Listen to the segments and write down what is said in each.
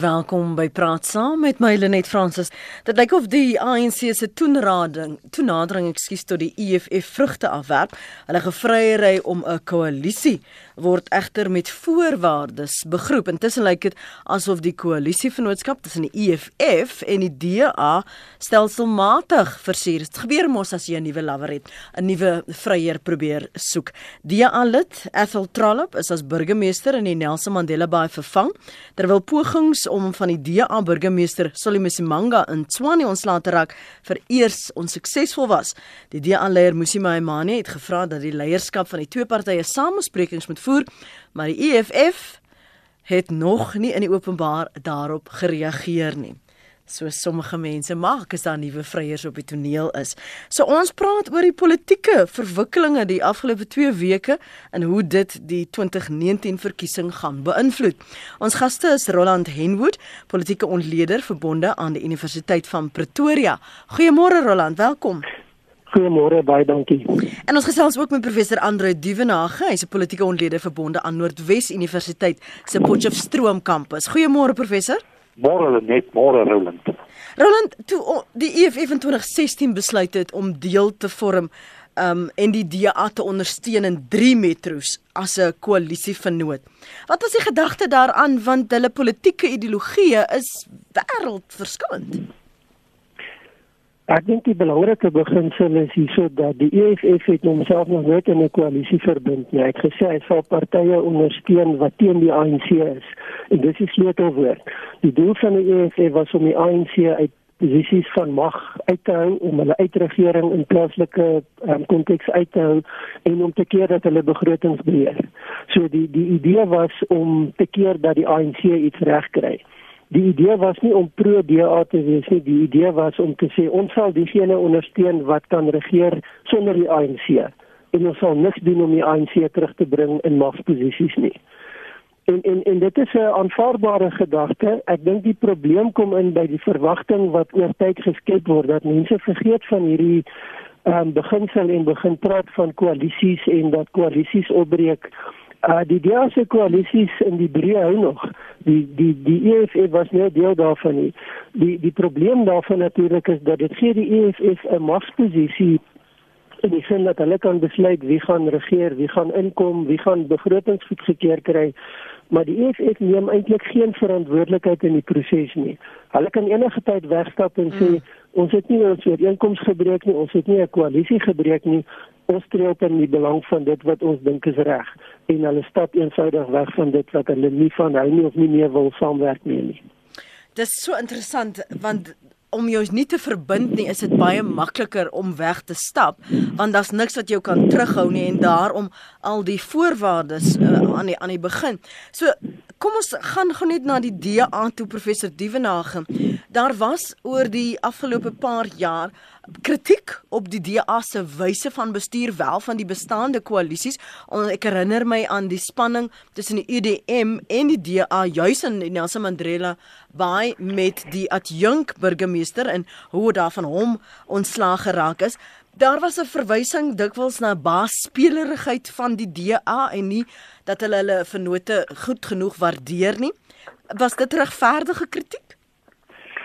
Welkom by Praat Saam met my Lenet Fransis. Dit lyk of die ANC se toenadering, toenadering, ekskuus tot die EFF vrugte afwerp. Hulle gevryery om 'n koalisie word egter met voorwaardes begroep. Intussen lyk dit asof die koalisievennootskap tussen die EFF en die DA stelselmatig versuur. Dit gebeur mos as jy 'n nuwe lover het, 'n nuwe vryer probeer soek. DA lid Ethel Trollop is as burgemeester in die Nelson Mandela Bay vervang terwyl pogings om van die DA burgemeester Solimusimanga in Tshwane ontslae te raak vir eers onsuksesvol was. Die DA leier Musima Imani het gevra dat die leierskap van die twee partye samesprekings moet voer, maar die EFF het nog nie in die openbaar daarop gereageer nie so sommige mense maak as daar nuwe vryers op die toneel is. So ons praat oor die politieke verwikkelinge die afgelope 2 weke en hoe dit die 2019 verkiesing gaan beïnvloed. Ons gaste is Roland Henwood, politieke ontleder verbonde aan die Universiteit van Pretoria. Goeiemôre Roland, welkom. Goeiemôre, baie dankie. En ons gesels ook met professor Andre Duvenage, hy's 'n politieke ontleder verbonde aan Noordwes Universiteit se Potchefstroom kampus. Goeiemôre professor. Môre net môre Roland. Roland, toe die EFF in 2016 besluit het om deel te vorm um en die DA te ondersteun in 3 metro's as 'n koalisie vernoot. Wat was die gedagte daaraan want hulle politieke ideologie is wêreldverskillend? Ek dink die belangrike beginsel is hierso dat die EFF het homself nog nooit in 'n koalisie verbind nie. Hy het gesê hy sal partye ondersteun wat teen die ANC is. En dis die sleutelwoord. Die doel van die EFF was om die ANC uit posisies van mag uit te hou om hulle uitregering in plaaslike um, konteks uit te hou en om te keer dat hulle begrotings beheer. So die die idee was om te keer dat die ANC iets regkry die idee was nie om pro DA te wees nie, die idee was om te sê ons sal diegene ondersteun wat kan regeer sonder die ANC en ons sal niks doen om die ANC terug te bring in magsposisies nie. En en en dit is 'n aanvaarbare gedagte. Ek dink die probleem kom in by die verwagting wat oor tyd geskep word dat mense vergeet van hierdie ehm um, beginsel en begin praat van koalisies en dat koalisies opbreek Uh die DA se koalisies in die breë hou nog. Die die die EFF was nie deel daarvan nie. Die die probleem daarvan natuurlik is dat dit gee die EFF 'n magsposisie in die sin dat hulle kan besluit wie gaan regeer, wie gaan inkom, wie gaan begrotings goedgekeur kry. Maar die EFF neem eintlik geen verantwoordelikheid in die proses nie. Hulle kan enige tyd wegstap en sê mm. ons het nie ons ooreenkoms gebreek nie, ons het nie 'n koalisie gebreek nie ons tree op in die belang van dit wat ons dink is reg en hulle stap eenvoudig weg van dit wat hulle nie van hou nie of nie meer wil saamwerk mee nie. Dis so interessant want om jou nie te verbind nie is dit baie makliker om weg te stap want daar's niks wat jou kan terughou nie en daarom al die voorwaardes uh, aan die aan die begin. So kom ons gaan gou net na die DA toe professor Dievenage. Daar was oor die afgelope paar jaar kritiek op die DA se wyse van bestuur wel van die bestaande koalisies. Ek herinner my aan die spanning tussen die UDM en die DA juis in Nelson Mandela Bay met die adjunk burgemeester en hoe daar van hom ontslaag geraak is. Daar was 'n verwysing dikwels na baaspelerigheid van die DA en nie dat hulle hulle vennote goed genoeg waardeer nie. Was dit regverdige kritiek?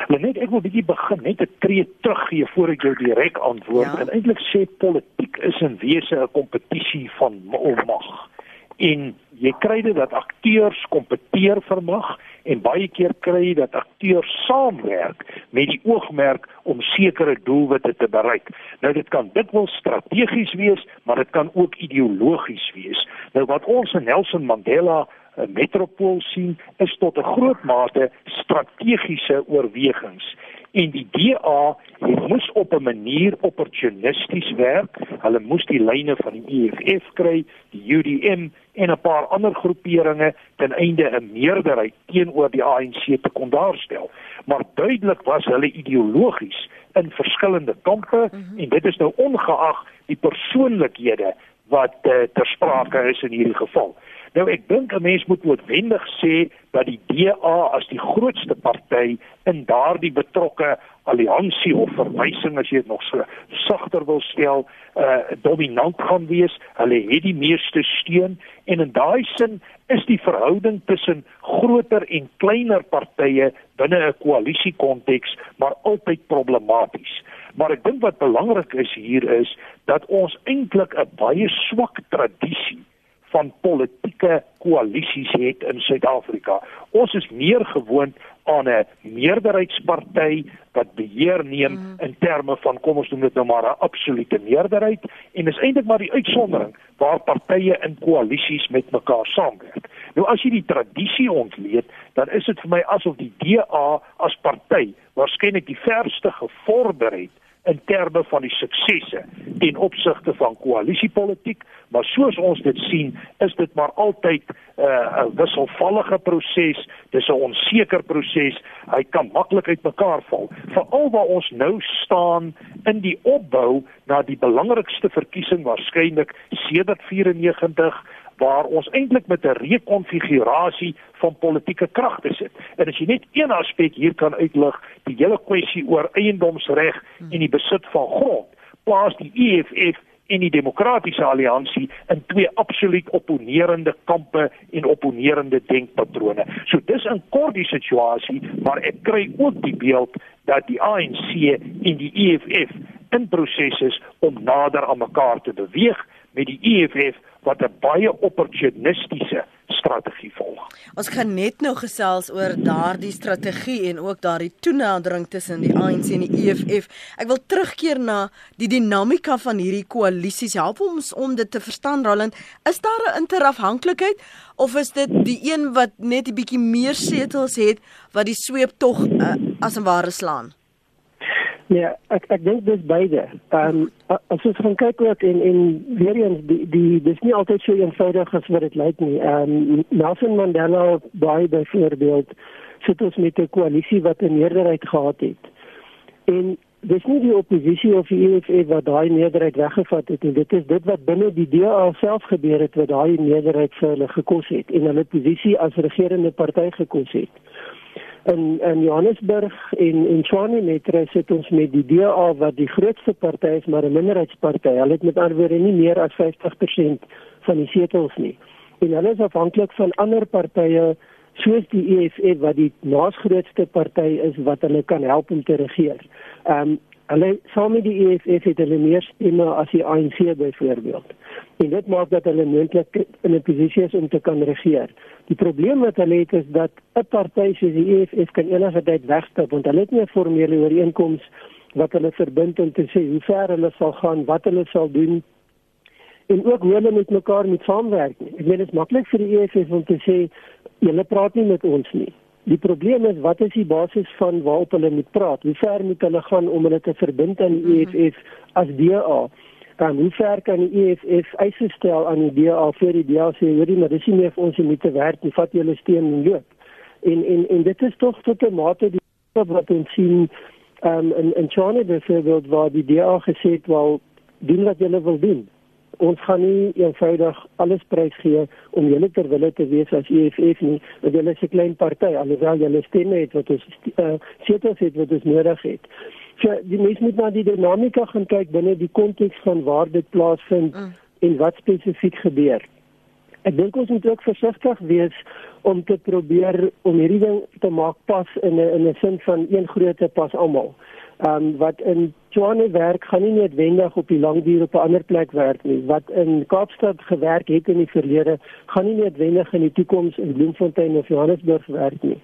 Maar net ek wil bietjie begin net 'n tree teruggee voor ek jou direk antwoord. Ja. En eintlik sê politiek is in wese 'n kompetisie van mag. En jy kry dit dat akteurs kompeteer vir mag en baie keer kry jy dat akteurs saamwerk met die oogmerk om sekere doelwitte te bereik. Nou dit kan dikwels strategies wees, maar dit kan ook ideologies wees. Nou wat ons in Nelson Mandela 'n metropool sien is tot 'n groot mate strategiese oorwegings en die DA moes op 'n manier opportunisties werk. Hulle moes die lyne van die EFF kry, die UDM en 'n paar ander groeperinge ten einde 'n meerderheid teenoor die ANC te kon daarstel. Maar duidelik was hulle ideologies in verskillende kampe mm -hmm. en dit is nou ongeag die persoonlikhede wat uh, ter sprake is in hierdie geval. Nou ek dink 'n mens moet noodwendig sê dat die DA as die grootste party in daardie betrokke alliansie of verwysing as jy dit nog so sagter wil stel, uh dominant gaan wees. Hulle het die meeste steun en in daai sin is die verhouding tussen groter en kleiner partye binne 'n koalisie konteks maar altyd problematies. Maar ek dink wat belangrik is hier is dat ons eintlik 'n baie swak tradisie van politieke koalisies het in Suid-Afrika. Ons is meer gewoond aan 'n meerderheidsparty wat beheer neem mm. in terme van kom ons noem dit nou maar 'n absolute meerderheid en is eintlik maar die uitsondering waar partye in koalisies met mekaar saamwerk. Nou as jy die tradisie ontleed, dan is dit vir my asof die DA as party waarskynlik die verste gevorder het in terme van die suksesse ten opsigte van koalisiepolitiek, maar soos ons dit sien, is dit maar altyd uh, 'n uh, wisselvallige proses, dis 'n onseker proses. Hy kan maklik uitmekaar val. Veral waar ons nou staan in die opbou na die belangrikste verkiesing waarskynlik sedert 94 waar ons eintlik met 'n rekonfigurasie van politieke kragte sit. En as jy net een aspek hier kan uitlig, die hele kwessie oor eiendomsreg en die besit van grond, plaas die EFF en die demokratiese alliansie in twee absoluut opponerende kampe en opponerende denkpatrone. So dis 'n kort die situasie, maar ek kry ook die beeld dat die ANC en die EFF in proses is om nader aan mekaar te beweeg met die EFF wat 'n baie opportunistiese strategie volg. Ons gaan net nou gesels oor daardie strategie en ook daardie toenadering tussen die ANC en die EFF. Ek wil terugkeer na die dinamika van hierdie koalisies. Help ons om dit te verstaan, Roland. Is daar 'n interafhanklikheid of is dit die een wat net 'n bietjie meer setels het wat die sweep tog uh, as 'n ware slaan? Ja, ek ek dink dis beide. Ehm um, as ons gaan kyk ook en en weer eens die die dis nie altyd so eenvoudig as wat dit lyk nie. Ehm um, Nelson Mandela by byvoorbeeld sit ons met 'n koalisie wat 'n meerderheid gehad het. En dis nie die oppositie of die EFF wat daai meerderheid weggevat het nie. Dit is dit wat binne die DA self gebeur het wat daai meerderheid vir hulle gekos het en hulle posisie as regerende party gekos het in in Johannesburg en in Tshwane Metro sit ons met die DA wat die grootste party is maar 'n minderheidsparty. Hulle het met ander woorde nie meer as 50% van die setels nie. En hulle is afhanklik van ander partye soos die EFF wat die naasgrootste party is wat hulle kan help om te regeer. Ehm um, hulle saam met die EFF het hulle meer stemme as die ANC byvoorbeeld. En dit maak dat hulle moontlik in 'n posisie is om te kan regeer. Die probleem wat hulle het is dat 'n party soos die EFF kan enige tyd wegstap want hulle het nie 'n formele ooreenkoms wat hulle verbind om te sê hoe ver hulle sal gaan, wat hulle sal doen en ook hoe hulle met mekaar moet saamwerk nie. Ek meen dit is maklik vir die EFF om te sê julle praat nie met ons nie. Die probleem is wat is die basis van waarop hulle moet praat? Hoe ver moet hulle gaan om hulle te verbind aan die EFF as DA? dan hoe ver kan die EFF eise stel aan die DA vir die DA sê hoorie maar dis nie meer vir ons om te werk nie vat julle steen en loop en en en dit is tog tot 'n mate die wat ons sien um, in in China byvoorbeeld waar die DA gesê het wel doen wat julle wil doen ons gaan nie eenvoudig alles prys gee om julle ter wille te wees as EFF nie want julle is 'n klein party alhoewel julle stemme het wat ons uh, setels het wat ons nodig het So die mens moet na die dinamika gaan kyk binne die konteks van waar dit plaasvind mm. en wat spesifiek gebeur. Ek dink ons moet ook versigtig wees om te probeer om hierdie ding te maak pas in 'n in 'n sin van een grootte pas almal. Ehm um, wat in Tshwane werk gaan nie noodwendig op die lang duur op 'n ander plek werk nie. Wat in Kaapstad gewerk het in die verlede, gaan nie noodwendig in die toekoms in Bloemfontein of Johannesburg werk nie.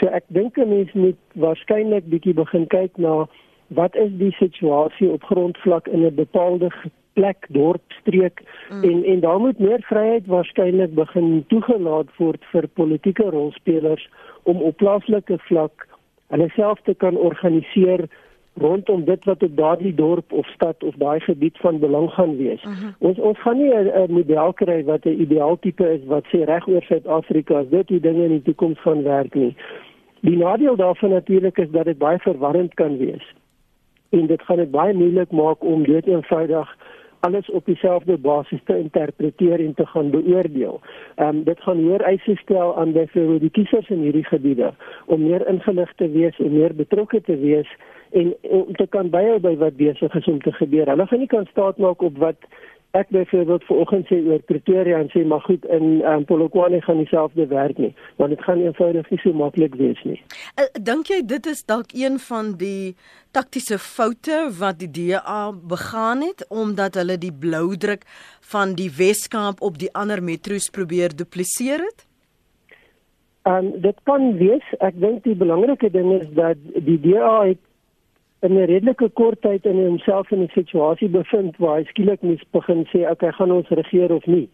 So ek dink 'n mens moet waarskynlik bietjie begin kyk na wat is die situasie op grondvlak in 'n bepaalde plek, dorp, streek mm. en en daar moet meer vryheid waarskynlik begin toegelaat word vir politieke rolspelers om op plaaslike vlak hulle self te kan organiseer rondom dit wat op daardie dorp of stad of daai gebied van belang gaan wees. Uh mhm. -huh. Ons ons gaan nie 'n model kry wat 'n ideaaltipe is wat sê reg oor Suid-Afrika as dit die dinge in die toekoms gaan werk nie. Die nadeel daarvan natuurlik is dat dit baie verwarrend kan wees en dit gaan dit baie moeilik maak om dit eenvoudig alles op dieselfde basis te interpreteer en te gaan beoordeel. Ehm um, dit gaan hoër eise stel aan byvoorbeeld die kiesers in hierdie gebiede om meer ingelig te wees en meer betrokke te wees en om te kan byhou by wat besig is om te gebeur. Hulle gaan nie kan staat maak op wat ek byvoorbeeld vanoggend sê oor Pretoria en sê maar goed in um, Polokwane gaan dieselfde werk nie want dit gaan eenvoudig nie so maklik wees nie. Uh, Dink jy dit is dalk een van die taktiese foute wat die DA begaan het omdat hulle die blou druk van die Weskaap op die ander metro's probeer dupliseer het? En um, dit kan wees. Ek dink die belangrike ding is dat die DA het in 'n redelike kort tyd in homself in 'n situasie bevind waar hy skielik moes begin sê okay, gaan ons regeer of nie.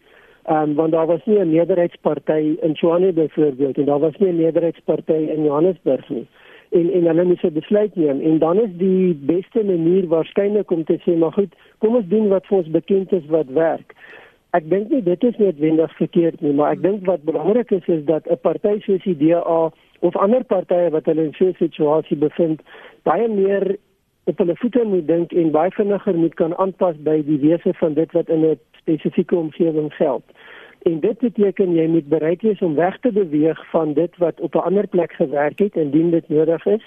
Ehm um, want daar was nie 'n meerderheidsparty in Tshwane byvoorbeeld en daar was nie 'n meerderheidsparty in Johannesburg nie. En en hulle moes 'n besluit neem en dan is die beste manier waarskynlik om te sê maar goed, kom ons doen wat vir ons bekend is wat werk. Ek dink nie dit is noodwendig verkeerd nie, maar ek dink wat belangrik is is dat 'n party soos die DA of ander partye wat hulle in so 'n situasie bevind, baie meer op hulle voete moet dink en baie vinniger moet kan aanpas by die wese van dit wat in 'n spesifieke omgewing geld. En dit beteken jy moet bereid wees om weg te beweeg van dit wat op 'n ander plek gewerk het indien dit nodig is.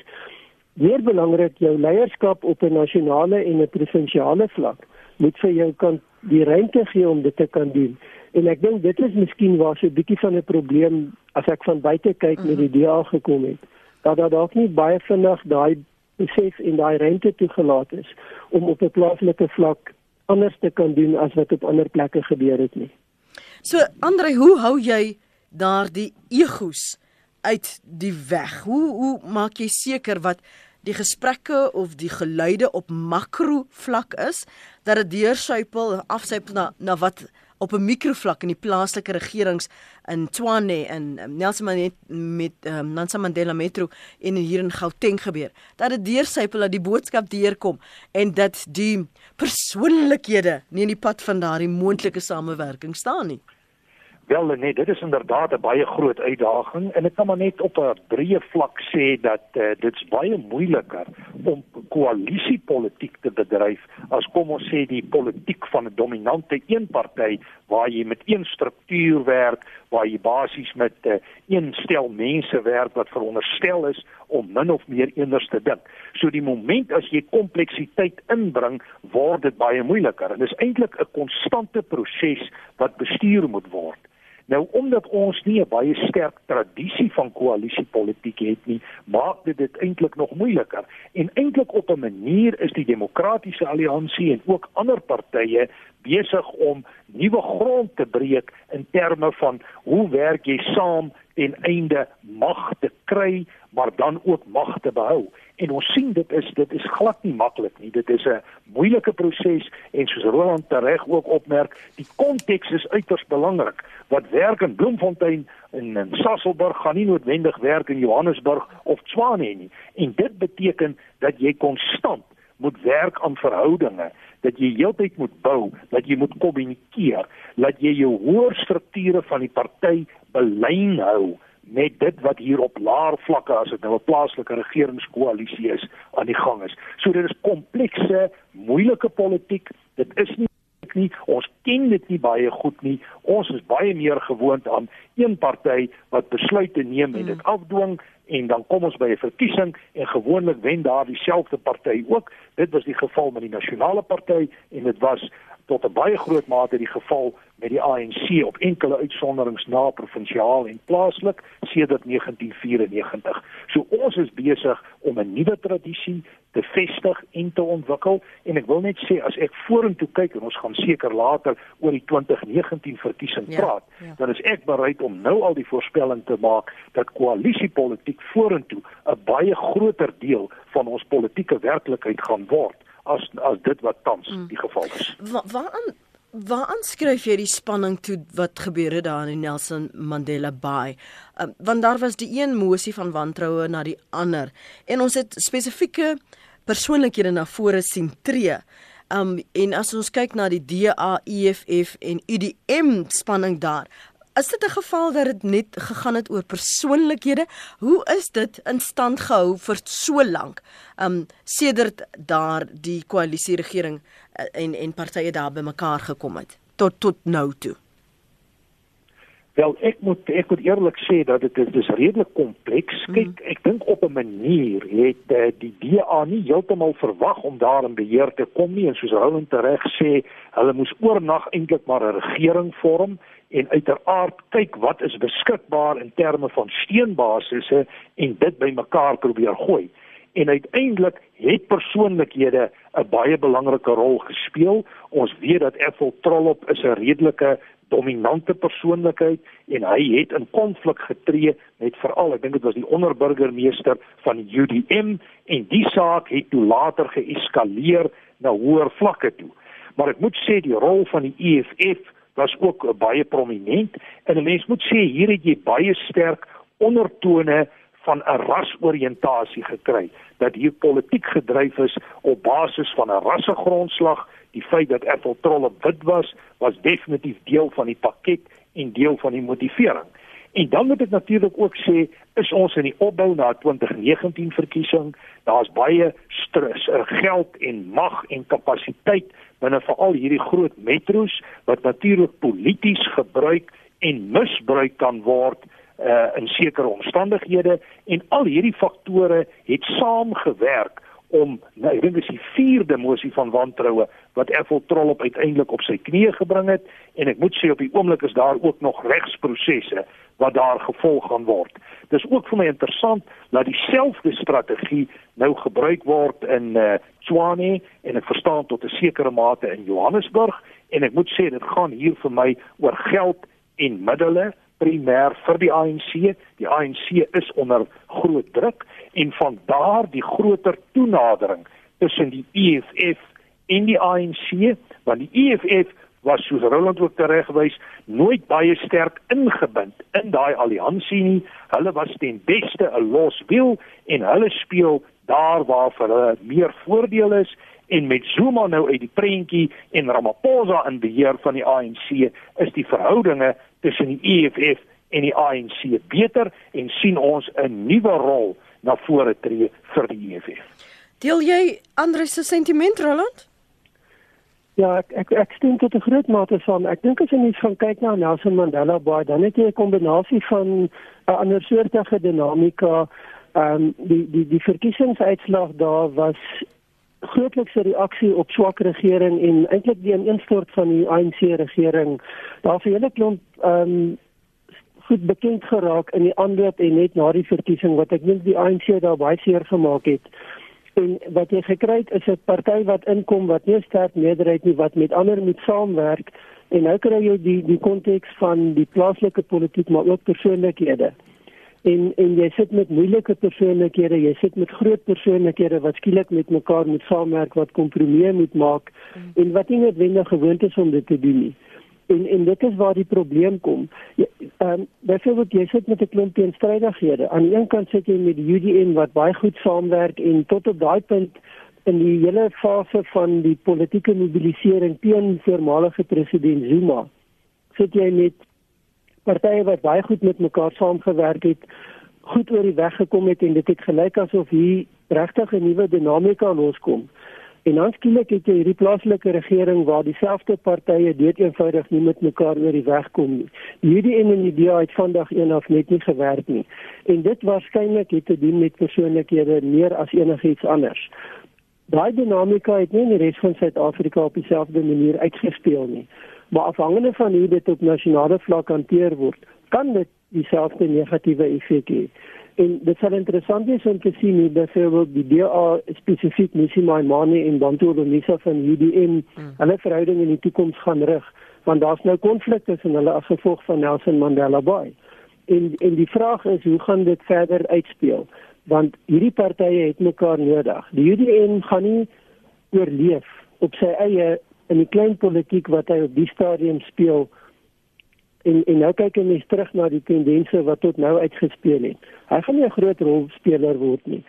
Meer belangrik, jou leierskap op 'n nasionale en 'n provinsiale vlak moet vir jou kan die ruimte gee om dit te kan doen. En ek dink dit is miskien waar so 'n bietjie van 'n probleem as ek van buite kyk met die DA gekom het. Dat daar dalk nie baie vinnig daai besef en daai ruimte toegelaat is om op 'n plaaslike vlak anders te kan doen as wat op ander plekke gebeur het nie. So Andre, hoe hou jy daardie egos uit die weg? Hoe hoe maak jy seker wat die gesprekke of die geluide op makro vlak is dat dit deursuipel afsypel na na wat op 'n mikrovlak in die plaaslike regerings in Tshwane en um, Nelson Mandela met um, Nelson Mandela Metro en hier in Gauteng gebeur. Dat dit deursypel dat die boodskap deurkom en dat die persoonlikhede nie in die pad van daardie moontlike samewerking staan nie. Wel nee, dit is inderdaad 'n baie groot uitdaging en ek kan maar net op 'n breë vlak sê dat uh, dit's baie moeiliker om koalisiepolitiek te bedryf as kom ons sê die politiek van 'n dominante een party waar jy met een struktuur werk, waar jy basies met uh, een stel mense werk wat veronderstel is om min of meer eenders te dink. So die oomblik as jy kompleksiteit inbring, word dit baie moeiliker en dit is eintlik 'n konstante proses wat bestuur moet word. Nou omdat ons nie 'n baie sterk tradisie van koalisiepolitiek het nie, maak dit dit eintlik nog moeiliker. En eintlik op 'n manier is die demokratiese alliansie en ook ander partye besig om nuwe grond te breek in terme van hoe werk jy saam ten einde mag te kry, maar dan ook mag te behou. En ons sien dit is dit is glad nie maklik nie. Dit is 'n moeilike proses en soos Roland tereg ook opmerk, die konteks is uiters belangrik. Wat werk in Bloemfontein en in Sasolburg gaan nie noodwendig werk in Johannesburg of Tshwane nie. En dit beteken dat jy konstant moet werk aan verhoudinge, dat jy heeltyd moet bou, dat jy moet kommunikeer, dat jy jou hoër strukture van die party belyn hou met dit wat hier op laer vlakke as dit nou 'n plaaslike regeringskoalisie is aan die gang is. So dit is komplekse, moeilike politiek. Dit is nie nie ons ken dit nie baie goed nie. Ons is baie meer gewoond aan een party wat besluite neem en dit mm. afdwing en dan kom ons by 'n verkiesing en gewoonlik wen daar dieselfde party ook. Dit was die geval met die nasionale party en dit was tot 'n baie groot mate die geval met die ANC op enkele uitsonderings na provinsiaal en plaaslik sedert 1994. So ons is besig om 'n nuwe tradisie te vestig en te ontwikkel en ek wil net sê as ek vorentoe kyk en ons gaan seker later oor die 2019 verkiesing ja, praat, ja. dan is ek bereid om nou al die voorspelling te maak dat koalisiepolitiek vorentoe 'n baie groter deel van ons politieke werklikheid gaan word as as dit wat tans mm. die geval is. Wa waaraan waaraan skryf jy die spanning toe wat gebeur het daar in Nelson Mandela Bay? Um, want daar was die een mosie van wantroue na die ander en ons het spesifieke persoonlikhede na vore sien tree. Um en as ons kyk na die DA, EFF en UDM spanning daar, Is dit 'n geval dat dit net gegaan het oor persoonlikhede? Hoe is dit in stand gehou vir so lank? Um sedert daar die koalisie regering eh, en en partye daar bymekaar gekom het tot tot nou toe. Wel, ek moet ek moet eerlik sê dat dit is dis redelik kompleks. Mhm. Kyk, ek dink op 'n manier het uh, die DA nie heeltemal verwag om daar in beheer te kom nie en soos Roland reg sê, hulle moes oornag eintlik maar 'n regering vorm en uiteraard kyk wat is beskikbaar in terme van steenbasisse en dit bymekaar probeer gooi. En uiteindelik het persoonlikhede 'n baie belangrike rol gespeel. Ons weet dat Ethel Trollop is 'n redelike dominante persoonlikheid en hy het in konflik getree met veral ek dink dit was die onderburgemeester van UDM en die saak het toe later geeskaleer na hoër vlakke toe. Maar ek moet sê die rol van die EFF was ook baie prominent en 'n mens moet sê hier het jy baie sterk ondertone van 'n rasoriëntasie gekry dat hier politiek gedryf is op basis van 'n rassegrondslag die feit dat Ethel Trolle wit was was definitief deel van die pakket en deel van die motivering. En dan moet ek natuurlik ook sê is ons in die opbou na 2019 verkiesing, daar's baie stres, er geld en mag en kapasiteit binne veral hierdie groot metro's wat natuurlik polities gebruik en misbruik kan word uh in sekere omstandighede. En al hierdie faktore het saamgewerk om nou ek dink dis die vierde mosie van wantroue wat Ethel Trollop uiteindelik op sy knieë gebring het en ek moet sê op die oomblik is daar ook nog regsprosesse wat daar gevolg gaan word. Dis ook vir my interessant dat dieselfde strategie nou gebruik word in uh, Tshwane en ek verstaan tot 'n sekere mate in Johannesburg en ek moet sê dit gaan hier vir my oor geld en middele primêr vir die ANC. Die ANC is onder groot druk en van daar die groter toenadering tussen die EFF en die ANC want die EFF was soos Roland ook teregwys nooit baie sterk ingebind in daai alliansie nie. Hulle was ten beste 'n los wiel en hulle speel daar waar vir hulle meer voordeel is en met Zuma nou uit die prentjie en Ramaphosa in beheer van die ANC is die verhoudinge tussen die EFF en die ANC beter en sien ons 'n nuwe rol na vore tree vir die EFF. Deel jy Andre se sentiment Roland? Ja, ek ek, ek stem tot 'n groot mate saam. Ek dink as jy net van kyk na Nelson Mandela Bay, dan het jy 'n kombinasie van 'n uh, ander soortige dinamika. Ehm um, die die die verkiesingsuitslag daar was grootlikse reaksie op swak regering en eintlik die ineenstort van die ANC regering. Daar vir hele klomp ehm um, goed bekend geraak in die aanloop en net na die verkiesing wat ek dink die ANC daar baie seer gemaak het. En wat jy gekry het is 'n party wat inkom wat nie sterk meerderheid nie wat met ander moet saamwerk en nou kry jy die die konteks van die plaaslike politiek maar ook persoonlikhede. En en jy sit met moeilike persoonlikhede, jy sit met groot persoonlikhede wat skielik met mekaar moet saamwerk, wat kompromieë moet maak mm. en wat nie noodwendig gewoond is om dit te doen nie en en dit is waar die probleem kom. Ehm um, byvoorbeeld jy sit met 'n klomp teenstrydighede. Aan die een kant sit jy met die UDN wat baie goed saamwerk en tot op daai punt in die hele fase van die politieke mobilisering teen voormalige president Zuma sit jy met partye wat baie goed met mekaar saamgewerk het, goed oor die weg gekom het en dit het gelyk asof hier regtig 'n nuwe dinamika loskom. En dan skielik het jy hierdie plaaslike regering waar dieselfde partye dood eenvoudig nie met mekaar oor die weg kom nie. Hierdie en die idee het vandag eendag net nie gewerk nie. En dit waarskynlik het te doen met persoonlikhede meer as enigiets anders. Daai dinamika het nie in die res van Suid-Afrika op dieselfde manier uitgespeel nie. Maar afhangende van hoe dit op nasionale vlak hanteer word, kan dit dieselfde negatiewe effek hê. En dit sal interessant wees om te sien hoe byvoorbeeld die DA spesifiek Missie Maimane en Bantu Olomisa van UDM hmm. hulle verhouding in die toekoms gaan rig, want daar's nou konflik tussen hulle as gevolg van Nelson Mandela Bay. En en die vraag is hoe gaan dit verder uitspeel? Want hierdie partye het mekaar nodig. Die UDM gaan nie oorleef op sy eie in die klein politiek wat hy op die stadium speel en en nou kyk ons terug na die tendense wat tot nou uitgespeel het. Hy gaan nie 'n groot rolspeler word nie.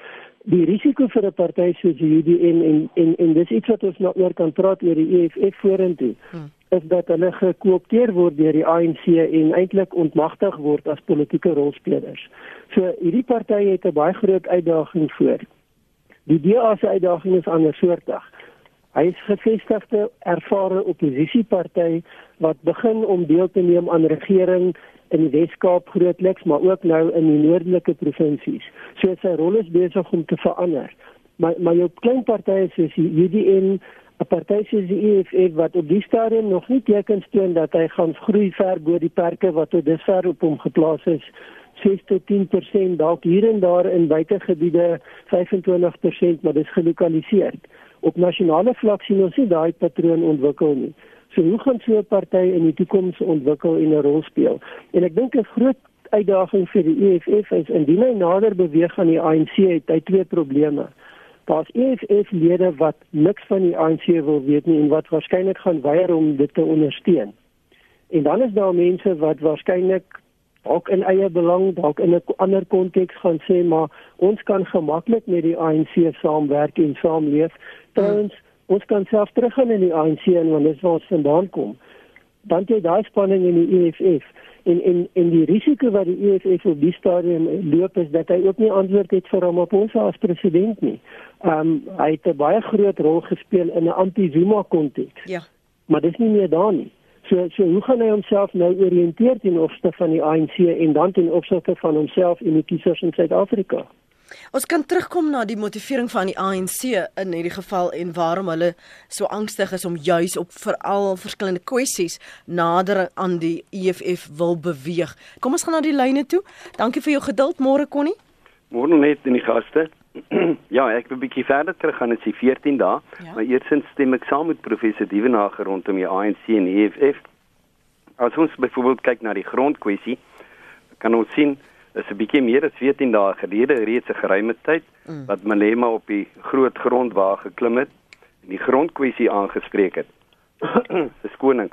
Die risiko vir 'n party soos die UDN en en en dis iets wat ons nou oor kan praat oor die EFF vorentoe. Hmm. is dat hulle gekoopteer word deur die ANC en eintlik ontmagtig word as politieke rolspelers. So hierdie party het 'n baie groot uitdaging voor. Die DA se uitdaging is andersoortig. Hy is gevestigde ervare oppositieparty wat begin om deel te neem aan regering in die Weskaap grootliks, maar ook nou in die noordelike provinsies. So sy rol is besig om te verander. Maar maar jou klein partye soos die UDN 'n party soos die EFF wat op die stadium nog nie tekens toon dat hy gaan groei ver bo die perke wat tot dusver op hom geplaas is 6 tot 10% dalk hier en daar in buitegebiede 25% maar dis gelokaliseer op nasionale vlak sien ons nie daai patroon ontwikkel nie so hoe gaan so 'n party in die toekoms ontwikkel en 'n rol speel en ek dink 'n groot uitdaging vir die EFF is indien hy nader beweeg aan die ANC het hy twee probleme daar's EFF-lede wat niks van die ANC wil weet nie en wat waarskynlik gaan weier om dit te ondersteun. En dan is daar mense wat waarskynlik dalk in eie belang, dalk in 'n ander konteks gaan sê maar ons kan gemaklik met die ANC saamwerk en saamleef. Trouwens, ons kan self teruggaan in die ANC en wanneer ons van vandaan kom. Dan jy daai spanning in die EFF en en en die risiko wat die EFF op die stadium loop is dat hy ook nie antwoord het vir Ramaphosa as president nie. Ehm um, hy het 'n baie groot rol gespeel in 'n anti-Zuma konteks. Ja. Maar dis nie meer daar nie. So so hoe gaan hy homself nou orienteer teen opsigte van die ANC en dan ten opsigte van homself en die kiesers in Suid-Afrika? Ons kan terugkom na die motivering van die ANC in hierdie geval en waarom hulle so angstig is om juis op veral verskillende kwessies nader aan die EFF wil beweeg. Kom ons gaan na die lyne toe. Dankie vir jou geduld, môre Connie. Môre net in die gaste. ja, ek wil 'n bietjie verder terug gaan as die 14 dae, ja. maar eersins stem ek saam met professor Dievenage rondom die ANC en die EFF. As ons byvoorbeeld kyk na die grondkwessie, kan ons sien is 'n bietjie meer as 14 dae gelede reeds 'n geruime tyd mm. wat Malema op die groot grond waar geklim het en die grondkwessie aangespreek het. Dis koning.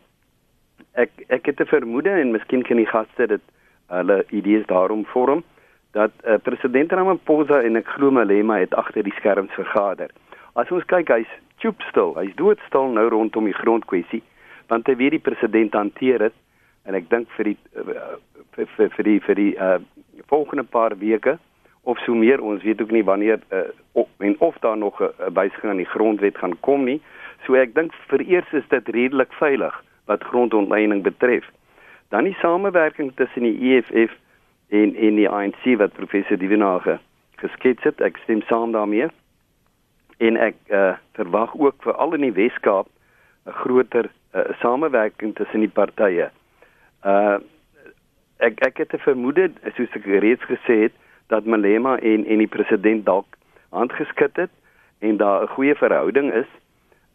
Ek ek het 'n vermoede en miskien kan die gaste dit hulle idees daarom vorm dat uh, president Ramaphosa en ek glo Malema het agter die skerms vergader. As ons kyk, hy's choopstil, hy's doodstil nou rondom die grondkwessie want hy weet die president hanteer dit en ek dink vir die vir vir vir die vir die uh volgende paar weke of so meer ons weet ook nie wanneer uh, of, en of daar nog 'n uh, wysiging aan die grondwet gaan kom nie. So ek dink vereers is dit redelik veilig wat grondontlening betref. Dan die samewerking tussen die EFF en en die ANC wat professor Divenage geskets het. Ek stem saam daarmee. En ek uh, verwag ook vir al in die Weskaap 'n groter uh, samewerking tussen die partye uh ek ek het 'n vermoede soos ek reeds gesê het dat Malema en en die president dalk handgeskit het en daar 'n goeie verhouding is.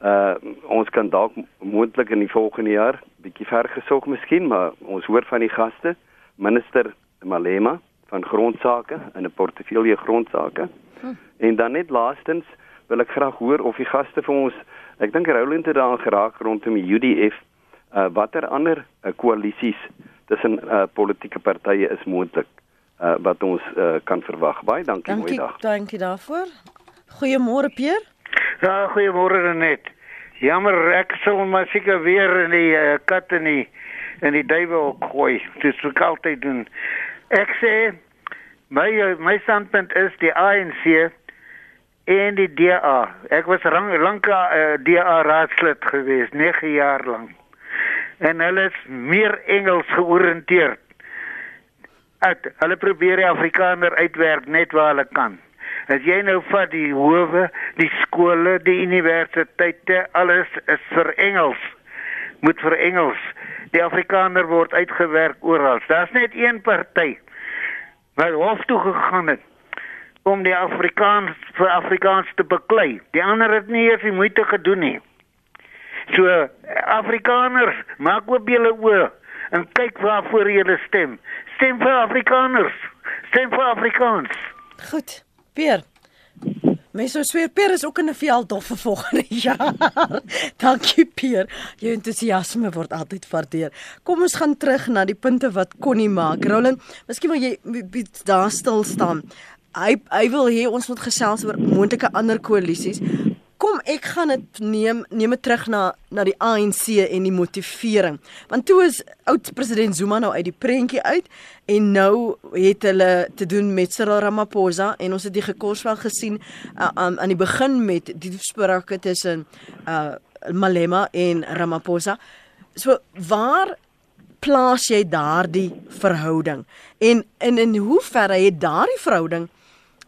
Uh ons kan dalk moontlik in die volgende jaar bietjie ver gesog miskien, maar ons hoor van die gaste, minister Malema van grondsake in 'n portefeulje grondsake. Hm. En dan net laastens wil ek graag hoor of die gaste vir ons, ek dink Roland het daar geraak rondom die UDF, uh watter ander uh, koalisies tussen uh, politieke partye is moontlik uh, wat ons uh, kan verwag. Baie dankie, dankie mooi dag. Dankie daarvoor. Goeiemôre Pier. Ja, goeiemôre net. Jammer, ek sou maar seker weer in die uh, kat in die in die duiwel gooi. Dis wat ek altyd doen. Ek sê my my standpunt is die ANC en die DA. Ek was lank uh, DA raadslid geweest, 9 jaar lank en hulle is meer Engels georiënteerd. Uit hulle probeer die Afrikaner uitwerk net waar hulle kan. As jy nou vat die howe, die skole, die universiteite, alles is vir Engels. Moet vir Engels. Die Afrikaner word uitgewerk oral. Daar's net een party wat hof toe gegaan het om die Afrikaans vir Afrikaans te beklei. Die ander het nie eens die moeite gedoen nie. So Afrikaners, maak oop julle oë en kyk waarvoor julle stem. Stem vir Afrikaners. Stem vir Afrikaans. Goed. Peer. Mens sou sweer Peer is ook in 'n veldhof vir volgende jaar. Dankie Peer. Jou entoesiasme word altyd waardeer. Kom ons gaan terug na die punte wat Connie maak. Roland, miskien wil jy daar stil staan. Hy hy wil hê ons moet gesels oor moontlike ander koalisies kom ek gaan dit neem neem dit terug na na die ANC en die motivering. Want toe is oud president Zuma nou uit die prentjie uit en nou het hulle te doen met Cyril Ramaphosa en ons het die gekorswel gesien uh, um, aan die begin met die sprake tussen uh Malema en Ramaphosa. So waar plaas jy daardie verhouding? En in in hoe ver het daardie verhouding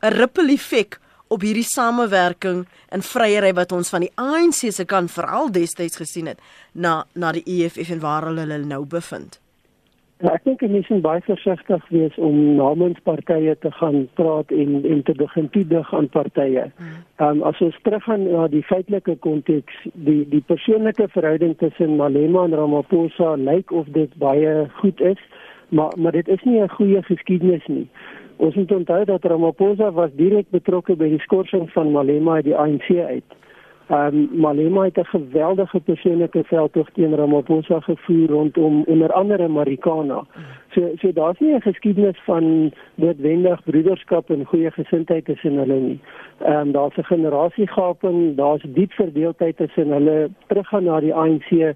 'n ripple effek op hierdie samewerking en vryery wat ons van die ANC se kant veral destyds gesien het na na die EFF en waar hulle hulle nou bevind. Ja, ek dink mense moet baie versigtig wees om namens partye te gaan praat en en te begin toedig aan partye. Ehm um, as ons teruggaan na die feitelike konteks, die die persoonlike verhouding tussen Malema en Ramaphosa lyk of dit baie goed is, maar maar dit is nie 'n goeie geskiedenis nie. Ons moet onthou dat Ramaphosa was direk betrokke by die skorsing van Malema uit die ANC uit. Ehm um, Malema het 'n geweldige persoonlike veldtog teen Ramaphosa gevoer rondom onder andere Marikana. So so daar's nie 'n geskiedenis van noodwendig broederskap en goeie gesindheid tussen hulle nie. Ehm um, daar's 'n generasiegaping, daar's diep verdeeldheid tussen hulle teruggaan na die ANC. Ehm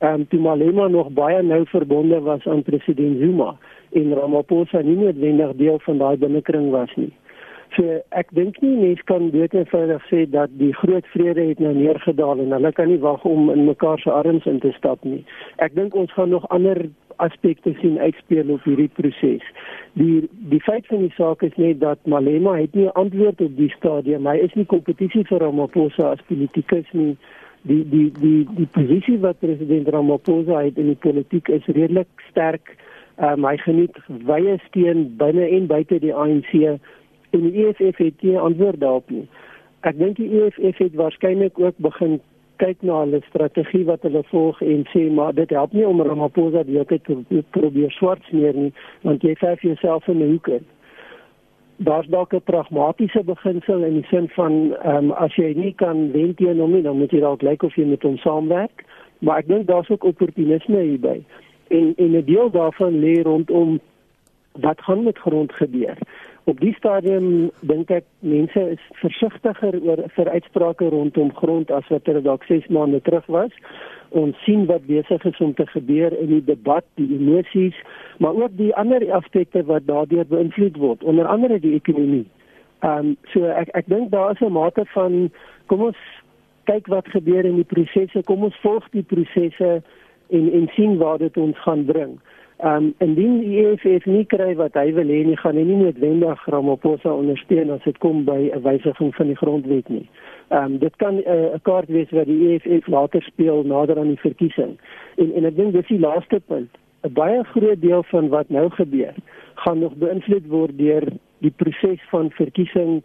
um, toe Malema nog baie nou verbonde was aan president Zuma en Ramaphosa nie noodwendig deel van daai binnekring was nie. So ek dink nie mense kan dood eenvoudig sê dat die groot vrede het nou neergedaal en hulle kan nie wag om in mekaar se arms in te stap nie. Ek dink ons gaan nog ander aspekte sien uitspeel op hierdie proses. Die die feit van die saak is net dat Malema het nie antwoord op die stadium. Hy is nie kompetisie vir Ramaphosa as politikus nie. Die die die die posisie wat president Ramaphosa het in die politiek is redelik sterk. Um, hy geniet wye steun binne en buite die ANC en die EFF het nie antwoord daarop nie. Ek dink die EFF het waarskynlik ook begin kyk na hulle strategie wat hulle volg en sê maar dit help nie om Ramaphosa die hele tyd te probeer swart smeer nie want jy verf jouself in 'n hoek in. Daar's dalk 'n pragmatiese beginsel in die sin van ehm um, as jy nie kan wen teen hom nie dan moet jy dalk lyk of jy met hom saamwerk, maar ek dink daar's ook opportunisme hierby en en 'n deel daarvan lê rondom wat gaan met grond gebeur. Op die stadium dink ek mense is versigtiger oor vir uitsprake rondom grond as wat hulle dalk 6 maande terug was. Ons sien wat besig is om te gebeur in die debat, die emosies, maar ook die ander aspekte wat daardeur beïnvloed word, onder andere die ekonomie. Ehm um, so ek ek dink daar is 'n mate van kom ons kyk wat gebeur in die prosesse, kom ons volg die prosesse en en sien waar dit ons gaan bring. Ehm um, indien die EFF nie kry wat hy wil hê nie, gaan hy nie noodwendig Ramaphosa ondersteun as dit kom by 'n wysiging van die grondwet nie. Ehm um, dit kan eh, 'n uh, kaart wees wat die EFF later speel nader aan die verkiesing. En en ek dink dis die laaste punt. 'n Baie groot deel van wat nou gebeur, gaan nog beïnvloed word deur die proses van verkiesing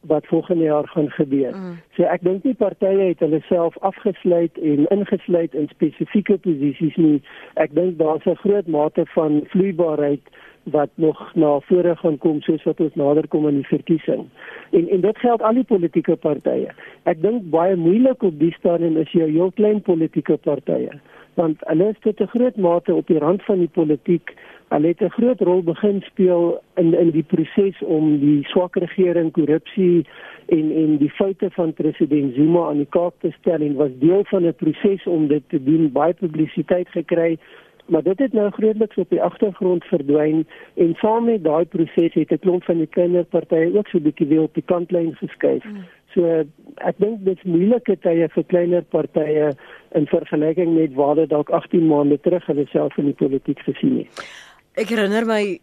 wat volgende jaar gaan gebeur. Mm. So ek dink nie partye het hulle self afgesluit en ingesluit in spesifieke posisies nie. Ek dink daar's 'n groot mate van vloeibaarheid wat nog na vore gaan kom soos wat ons nader kom aan die verkiesing. En en dit geld al die politieke partye. Ek dink baie moeilik op die stadium is 'n heel klein politieke partye want hulle is tot 'n groot mate op die rand van die politiek Hulle het 'n groot rol begin speel in in die proses om die swak regering, korrupsie en en die foute van president Zuma aan die kaak te stel en was deel van 'n proses om dit te doen, baie publisiteit gekry, maar dit het nou grootliks op die agtergrond verdwyn en saam met daai proses het 'n klomp van die kleiner partye ook so 'n bietjie weer op die kantlyn geskuif. Mm. So ek dink dit is moeilike tye vir kleiner partye in vergelyking met waar dit dalk 18 maande terug hulle self in die politiek gesien het. Ek herinner my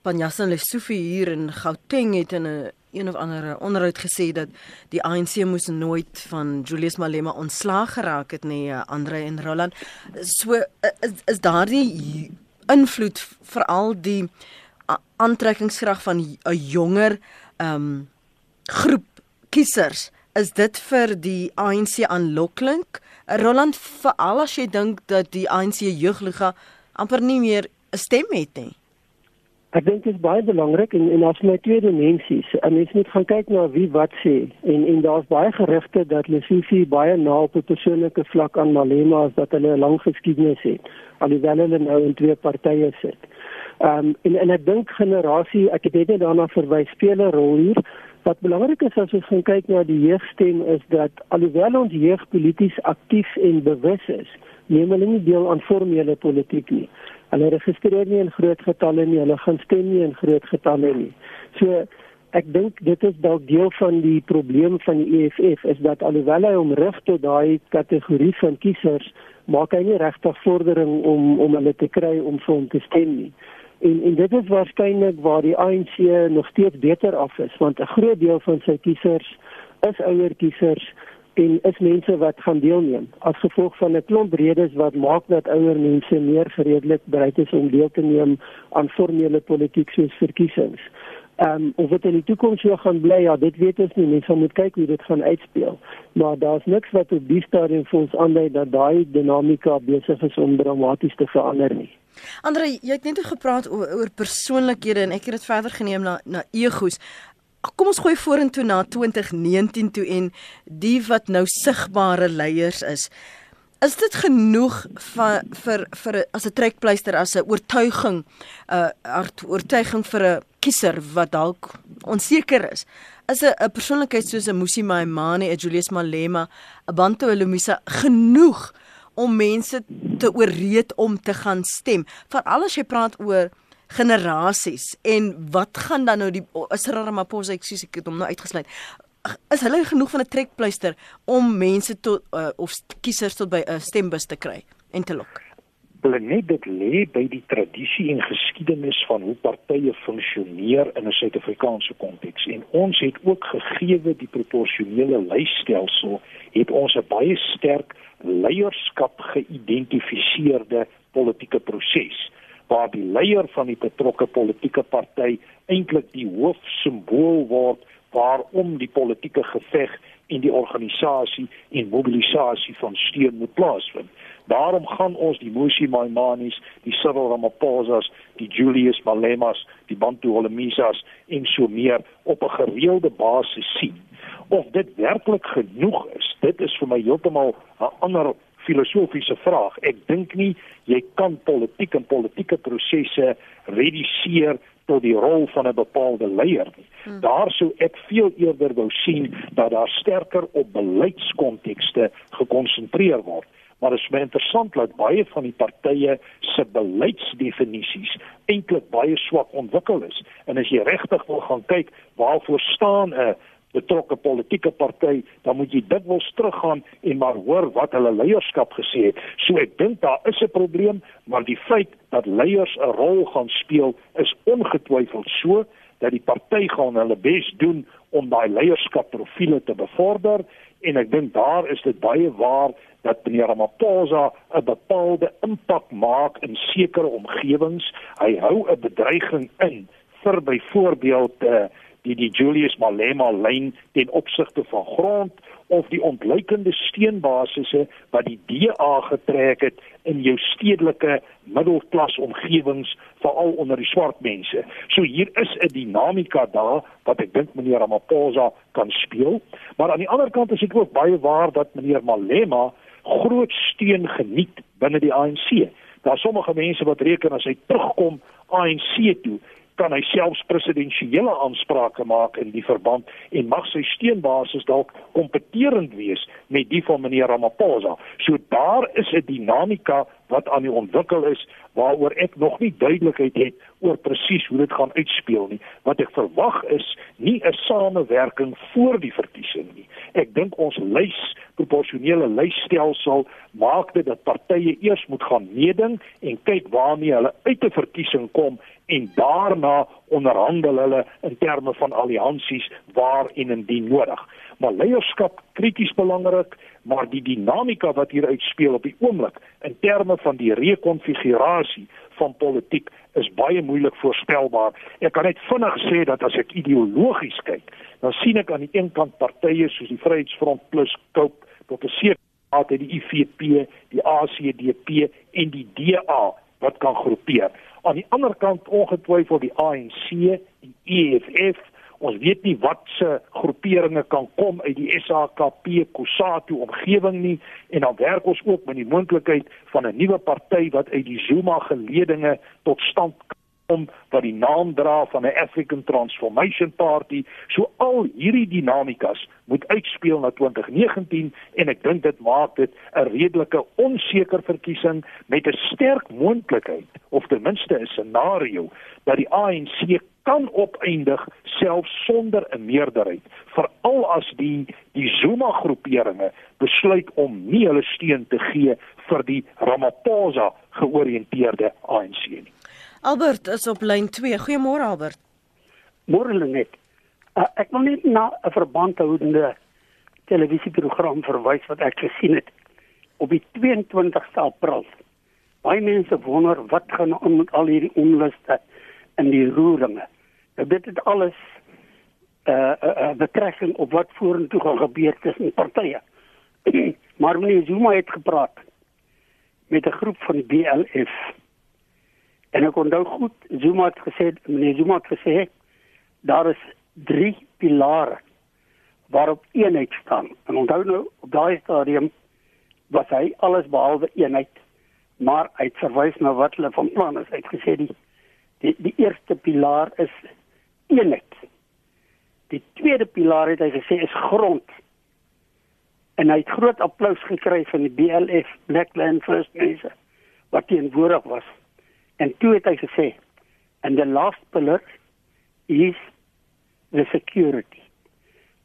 Panjasa Lesofie hier in Gauteng het in 'n een of ander onderhoud gesê dat die ANC moes nooit van Julius Malema ontslaag geraak het nie, eh, Andre en Roland. So is, is daardie invloed veral die aantrekkingskrag van 'n jonger ehm um, groep kiesers is dit vir die ANC aanloklik Roland veral as jy dink dat die ANC jeugliga amper nie meer stem het nie. Ek dink dit is baie belangrik en en as my twee dimensies, 'n mens moet gaan kyk na wie wat sê en en daar's baie gerugte dat Lesofie baie na op 'n persoonlike vlak aan Malema as dat hulle 'n lang geskiedenis het, alhoewel hulle nou in twee partye sit. Ehm um, en en ek dink generasie, ek het net daarna verwys speel 'n rol hier Wat belangrik is as ons kyk na die jeugstem is dat alhoewel ons jeug polities aktief en bewus is, neem hulle nie deel aan formele politiek nie. Hulle registreer nie in groot getalle nie, hulle gaan stem nie in groot getalle nie. So ek dink dit is dalk deel van die probleem van die EFF is dat alhoewel hy omrig tot daai kategorie van kiesers, maak hy nie regtig vordering om om hulle te kry om vir hom te stem nie. En en dit is waarskynlik waar die ANC nog steeds beter af is want 'n groot deel van sy kiesers is ouer kiesers en is mense wat gaan deelneem as gevolg van 'n klomp redes wat maak dat ouer mense meer gereedelik bereid is om deel te neem aan formele politiek soos verkiesings. Ehm um, of dit in die toekoms sou gaan bly, ja, dit weet ons nie. Mense moet kyk hoe dit gaan uitspeel. Maar daar's niks wat op die stadium vir ons aandui dat daai dinamika besig is om dramaties te verander nie. Andre, jy het net gepraat oor, oor persoonlikhede en ek het dit verder geneem na na egos kom ons gooi vorentoe na 2019 toe en die wat nou sigbare leiers is. Is dit genoeg vir vir vir as 'n trekpleister as 'n oortuiging 'n uh, oortuiging vir 'n kiezer wat dalk onseker is? Is 'n 'n persoonlikheid soos 'n Musi Maimane, 'n Julius Malema, 'n Bantu Lumisa genoeg om mense te ooreed om te gaan stem? Veral as jy praat oor generasies en wat gaan dan nou die Cyril Ramaphosa ek sies ek het hom nou uitgesluit. Is hulle genoeg van 'n trekpleister om mense tot uh, of kiesers tot by 'n uh, stembus te kry en te lok? Net dit lê by die tradisie en geskiedenis van hoe partye funksioneer in 'n Suid-Afrikaanse konteks. En ons het ook gegeewe die proporsionele lysstelsel het ons 'n baie sterk leierskap geïdentifiseerde politieke proses waar die leier van die betrokke politieke party eintlik die hoofsimbool word waarom die politieke geveg en die organisasie en mobilisasie van steun moet plaasvind. Daarom gaan ons die Musi Maimanis, die Cyril Ramaphosa's, die Julius Malemas, die Bantu Holomisas en so meer op 'n gereelde basis sien. Of dit werklik genoeg is, dit is vir my heeltemal 'n ander filosofiese vraag. Ek dink nie jy kan politiek en politieke prosesse reduseer tot die rol van 'n bepaalde leier nie. Hmm. Daar sou ek veel eerder wou sien dat daar sterker op beleidskontekste gekonsentreer word. Maar dit is baie interessant dat baie van die partye se beleidsdefinisies eintlik baie swak ontwikkel is. En as jy regtig wil gaan kyk waarvoor staan 'n betrokke politieke party, dan moet jy dikwels teruggaan en maar hoor wat hulle leierskap gesê het. So ek dink daar is 'n probleem, maar die feit dat leiers 'n rol gaan speel is ongetwyfeld so dat die party gaan hulle bes doen om daai leierskapprofiele te bevorder en ek dink daar is dit baie waar dat meneer Ramaphosa 'n bepaalde impak maak in sekere omgewings. Hy hou 'n bedreiging in vir byvoorbeeld eh uh, die die Julius Malema lyn ten opsigte van grond of die ontleikende steenbasisse wat die DA getrek het in jou stedelike middelklas omgewings veral onder die swart mense. So hier is 'n dinamika daar wat ek dink meneer Ramaphosa kan speel, maar aan die ander kant is dit ook baie waar dat meneer Malema groot steun geniet binne die ANC. Daar sommige mense wat reken as hy terugkom ANC toe kan hy selfs presidensiële aansprake maak in die verband en mag sy steunbasis dalk kompeterend wees met die van meneer Ramaphosa. So daar is 'n dinamika wat aan die ontwikkel is waaroor ek nog nie duidelikheid het oor presies hoe dit gaan uitspeel nie. Wat ek verwag is nie 'n samewerking voor die verkiesing nie. Ek dink ons lys proporsionele lysstelsel maak dit dat partye eers moet gaan meeding en kyk waarmee hulle uit 'n verkiesing kom en daarna onderhandel hulle in terme van alliansies waar en indien nodig. Maar leierskap krities belangrik, maar die dinamika wat hier uitspeel op die oomblik in terme van die rekonfigurasie van politiek is baie moeilik voorspelbaar. Ek kan net vinnig sê dat as ek ideologies kyk, dan sien ek aan die een kant partye soos die Vryheidsfront plus Cope tot 'n sekere mate die IFP, die ACDP en die DA wat kan groepeer aan die ander kant ongetwyfeld die ANC, die EFF, ons weet nie wat se groeperinge kan kom uit die SAKP Kusatu omgewing nie en dan werk ons ook met die moontlikheid van 'n nuwe party wat uit die Zuma geledinge tot stand om wat die naam dra van 'n African Transformation Party. So al hierdie dinamikas moet uitspeel na 2019 en ek dink dit maak dit 'n redelike onseker verkiesing met 'n sterk moontlikheid of ten minste 'n scenario dat die ANC kan opeindig selfs sonder 'n meerderheid veral as die die Zuma groeperinge besluit om nie hulle steun te gee vir die Ramaphosa georiënteerde ANC nie. Albert is op lyn 2. Goeiemôre Albert. Môre net. Uh, ek wil net na 'n verbandhoudende televisieprogram verwys wat ek gesien het op die 22ste April. Baie mense wonder wat gaan aan met al hierdie onluste in die roeringe. Dit het alles uh, uh, uh, betrekking op wat vorentoe gaan gebeur tussen partye. maar meneer Zuma het gepraat met 'n groep van die BLF En ek onthou goed, Zuma het gesê, meneer Zuma het gesê daar is drie pilare waarop eenheid staan. En onthou nou op daai stadium was hy alles behalwe eenheid, maar hy het verwys na wat hulle van plan is. Hy het gesê die die die eerste pilaar is eenheid. Die tweede pilaar het hy gesê is grond. En hy het groot applous gekry van die BLF Blackland First Nations wat teenwoordig was. En toe het hy gesê, and the last pillar is the security.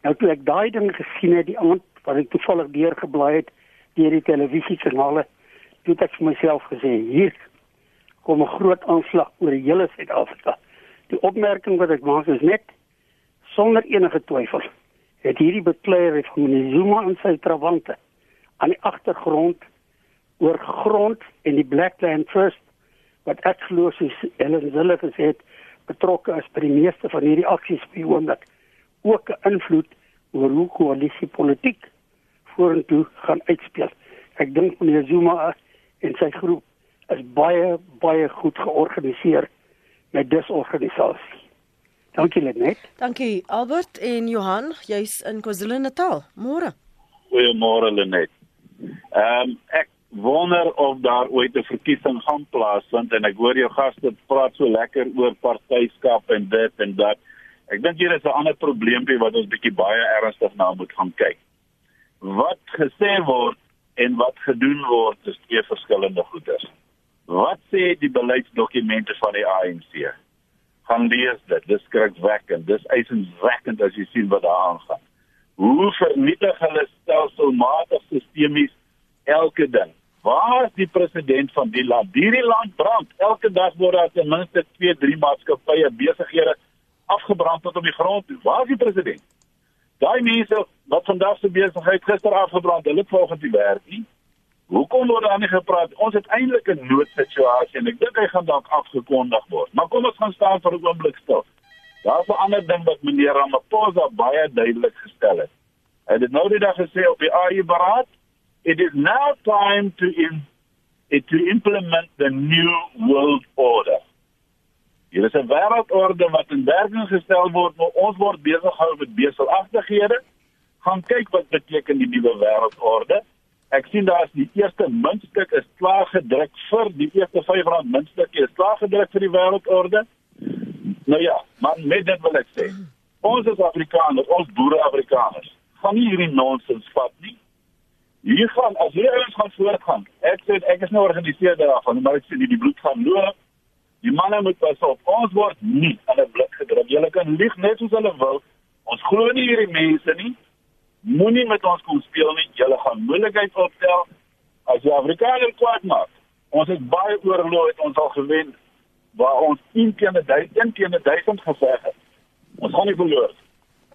Nou toe ek daai ding gesien het die aand wat ek toevallig deurgeblaai het deur die televisiekanale, toe het ek myself gesê, hier kom 'n groot aanslag oor die hele Suid-Afrika. Die opmerking wat ek maak is net sonder enige twyfel het hierdie bekleier van meneer Zuma en sy trawante aan die agtergrond oor grond en die Blackland First wat ek glo soos Helen Zille gesê het betrokke is by die meeste van hierdie aksies by oomblik ook 'n invloed oor hoe koalisie politiek vorentoe gaan uitspeel. Ek dink meneer Zuma en sy groep is baie baie goed georganiseer met disorganisasie. Dankie Lenet. Dankie Albert en Johan, jy's in KwaZulu-Natal. Môre. Goeiemôre Lenet. Ehm um, ek wonder of daar ooit 'n verkiesing gaan plaasvind en ek hoor jou gaste praat so lekker oor partyskap en dit en dat. Ek dink hier is 'n ander probleempie wat ons bietjie baie ernstig na moet gaan kyk. Wat gesê word en wat gedoen word is twee verskillende goeders. Wat sê die beleidsdokumente van die ANC? Gaan lees dit. Dis skrikwekkend. Dis eisenswekkend as jy sien wat daar aangaan. Hoe vernietig hulle stelselmatig sistemies elke ding? Waar is die president van die land? Hierdie land brand. Elke dag word daar ten minste 2, 3 maatskappye besighede afgebrand tot op die grond. Waar is die president? Daai mense wat vandag se besigheid gister afgebrand, hulle volgens die werk nie. Hoekom word daar nie gepraat? Ons het eintlik 'n noodsituasie en ek dink hy gaan dalk afgekondig word. Maar kom ons gaan staan vir 'n oomblik stil. Daar's 'n ander ding wat meneer Ramaphosa baie duidelik gestel het. Hy het nou die dag gesê op die AU beraad it is now time to in, to implement the new world order. Hier is 'n wêreldorde wat in werking gestel word, maar ons word besig hou met beselagtighede. Gaan kyk wat beteken die nuwe wêreldorde. Ek sien daar is die eerste muntstuk is klaar gedruk vir die eerste R5 muntstuk is klaar gedruk vir die wêreldorde. Nou ja, maar met dit wil ek sê, ons as Afrikaners, ons boere Afrikaners, gaan nie hierdie nonsens vat nie. Hier gaan as hierdie ouens gaan voortgaan. Ek sê ek is nou georganiseer daarvan, maar ek sê die, die bloed gaan loop. Die manne moet pas op. Ons word nie aan 'n blik gedruk. Julle kan lieg net soos hulle wil. Ons glo nie hierdie mense nie. Moenie met ons kom speel nie. Julle gaan moeilikheid optel as jy Afrikaner kwaad maak. Ons het baie oorlog het ons al gewen waar ons 1 teen 1000 teen 1000 geveg het. Ons gaan nie verloor.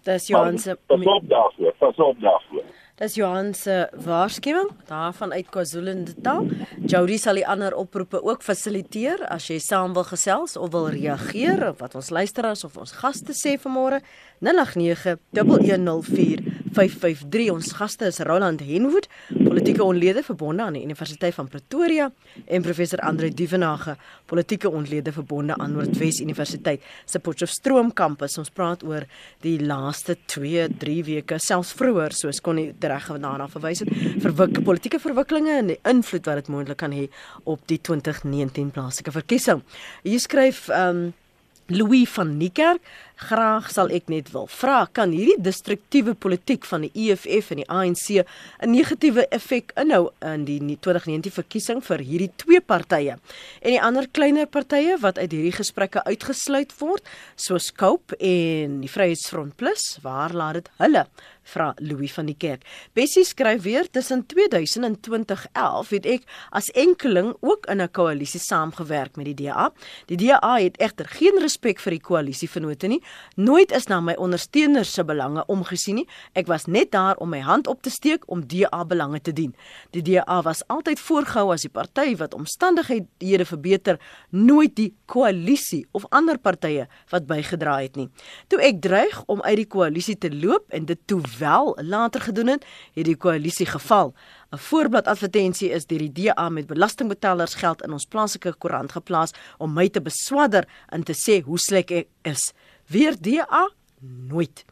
Dis Johan se Pas op daarvoor. Pas op daarvoor. Dis Johan se waarskuwing daarvan uit KwaZulu-Natal. Jody sal die ander oproepe ook fasiliteer as jy saam wil gesels of wil reageer op wat ons luisteraars of ons gaste sê vanmôre. 0891104553. Ons gaste is Roland Henwood, politieke onlede verbonde aan die Universiteit van Pretoria en professor Andre Dievenage, politieke onlede verbonde aan Noordwes Universiteit se Potchefstroom kampus. Ons praat oor die laaste 2, 3 weke, selfs vroeër soos kon die reg daarna verwys het vir politieke verwikkelinge en die invloed wat dit moontlik kan hê op die 2019 plaaslike verkiesing. Hier skryf um, Louis van Niekerk Graag sal ek net wil vra, kan hierdie destruktiewe politiek van die EFF en die ANC 'n negatiewe effek inhou in die 2019 verkiesing vir hierdie twee partye en die ander kleiner partye wat uit hierdie gesprekke uitgesluit word, soos Cope en die Vryheidsfront Plus, waar laat dit hulle? vra Louis van die Kerk. Bessie skryf weer tussen 2000 en 2011 het ek as enkeling ook in 'n koalisie saamgewerk met die DA. Die DA het egter geen respek vir die koalisievennote nie Nooit is na my ondersteuners se belange omgesien nie. Ek was net daar om my hand op te steek om DA belange te dien. Die DA was altyd voorgehou as die party wat omstandighede verbeter, nooit die koalisie of ander partye wat bygedra het nie. Toe ek dreig om uit die koalisie te loop en dit toe wel later gedoen het, het die koalisie geval. 'n Voorblad advertensie is deur die DA met belastingbetalers geld in ons plaaslike koerant geplaas om my te beswadder en te sê hoe sleg ek is. Weer DA nooit.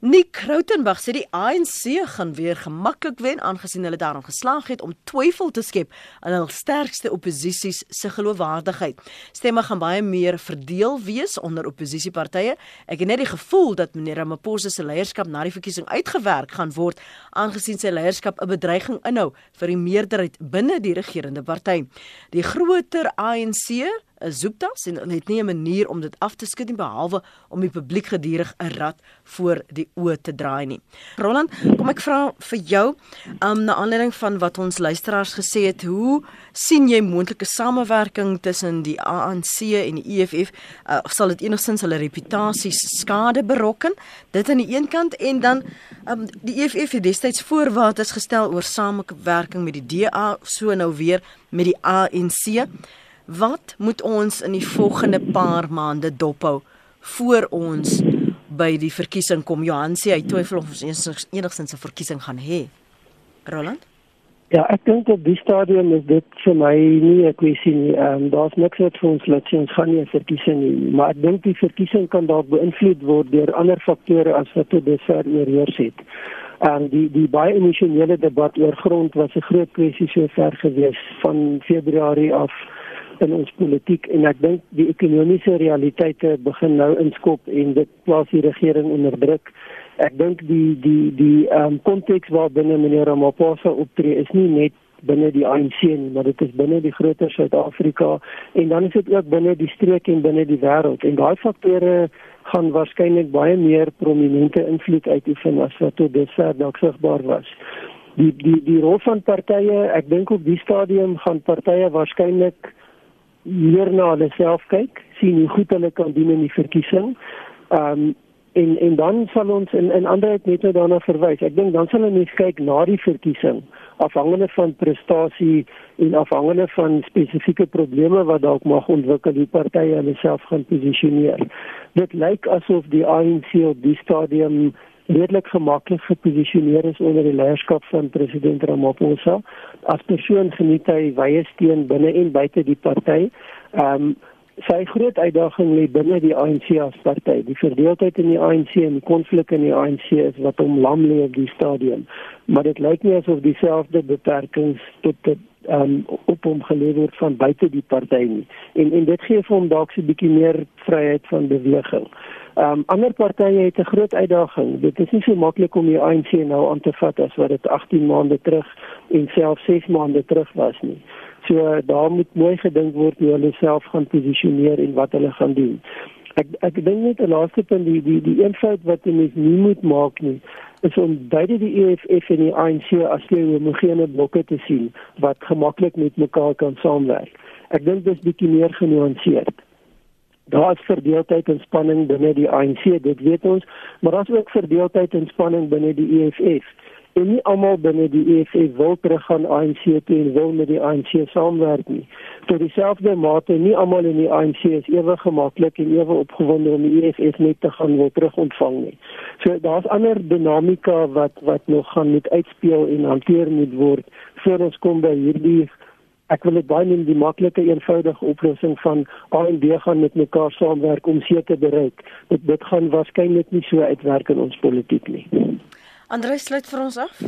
Nick Rautenbach sê die ANC gaan weer gemaklik wen aangesien hulle daarin geslaag het om twyfel te skep aan hul sterkste opposisies se geloofwaardigheid. Stemme gaan baie meer verdeel wees onder opposisiepartye. Ek het net die gevoel dat meneer Ramaphosa se leierskap na die verkiesing uitgewerk gaan word aangesien sy leierskap 'n bedreiging inhou vir die meerderheid binne die regerende party. Die groter ANC zoektas en net nie 'n manier om dit af te skud nie behalwe om die publiek gedurig 'n rad voor die oë te draai nie. Roland, kom ek vra vir jou, um na aanleiding van wat ons luisteraars gesê het, hoe sien jy moontlike samewerking tussen die ANC en die EFF? Uh, sal dit enigstens hulle reputasie skade berokken? Dit aan die een kant en dan um die EFF het destyds voorwaardes gestel oor samewerking met die DA, so nou weer met die ANC. Wat moet ons in die volgende paar maande dophou voor ons by die verkiesing kom? Johan sê hy twyfel of ons enigstens 'n verkiesing gaan hê. Roland? Ja, ek dink op die stadium is dit vir my nie 'n kwessie nie. Ehm um, daar's niks wat vir ons laat sien gaan nie verkiesing nie, maar ek dink die verkiesing kan dalk beïnvloed word deur ander faktore as wat tot dusver oorheers het. En um, die die baie emosionele debat oor grond was 'n groot kwessie sover gewees van Februarie af in ons politiek en ek dink die ekonomiese realiteite begin nou inskop en dit plaas die regering onder druk. Ek dink die die die ehm um, konteks waarbinne meneer Ramaphosa optree is nie net binne die ANC nie, maar dit is binne die groter Suid-Afrika en dan is dit ook binne die streek en binne die wêreld en daai faktore gaan waarskynlik baie meer prominente invloed uitoefen as wat tot dusver dalk sigbaar was. Die die die rol van partye, ek dink op die stadium gaan partye waarskynlik meer na hulle self kyk, sien hoe goed hulle kan doen in die verkiesing. Ehm um, en en dan sal ons in in anderheid net nou daarna verwys. Ek dink dan sal hulle kyk na die verkiesing afhangende van prestasie en afhangende van spesifieke probleme wat dalk mag ontwikkel die partye hulle self gaan posisioneer. Dit lyk asof die ANC op die stadium redelik gemaklik geposisioneer is onder die leierskap van president Ramaphosa. As persoon geniet hy wye steun binne en buite die party. Ehm um, sy groot uitdaging lê binne die ANC as party. Die verdeeldheid in die ANC en die konflik in die ANC is wat hom lam lê op die stadium. Maar dit lyk nie asof dieselfde beperkings tot dit um, op hom gelewer word van buite die party nie. En en dit gee vir hom dalk 'n bietjie meer vryheid van beweging. Ehm um, ander partye het 'n groot uitdaging. Dit is nie so maklik om die ANC nou aan te vat as wat dit 18 maande terug en selfs 6 maande terug was nie. So daar moet mooi gedink word hoe hulle self gaan posisioneer en wat hulle gaan doen. Ek ek dink net 'n laaste punt die die die eenvoud wat jy mens nie moet maak nie is om beide die EFF en die ANC as twee homogene blokke te sien wat gemaklik met mekaar kan saamwerk. Ek dink dit is bietjie meer genuanceerd daar is verdeeldheid en spanning binne die ANC, dit weet ons, maar daar is ook verdeeldheid en spanning binne die EFF. En nie almal binne die EFF wil teruggaan ANC toe en wil met die ANC saamwerk nie. Tot dieselfde mate nie almal in die ANC is ewe gemaklik en ewe opgewonde om die EFF net te gaan wil terugontvang nie. So daar's ander dinamika wat wat nog gaan moet uitspeel en hanteer moet word voor ons kom by hierdie ek wil baie neem die maklike eenvoudige oplossing van A en B gaan met mekaar saamwerk om seker te bereik. Dit dit gaan waarskynlik nie so uitwerk in ons politiek nie. Andre sluit vir ons af.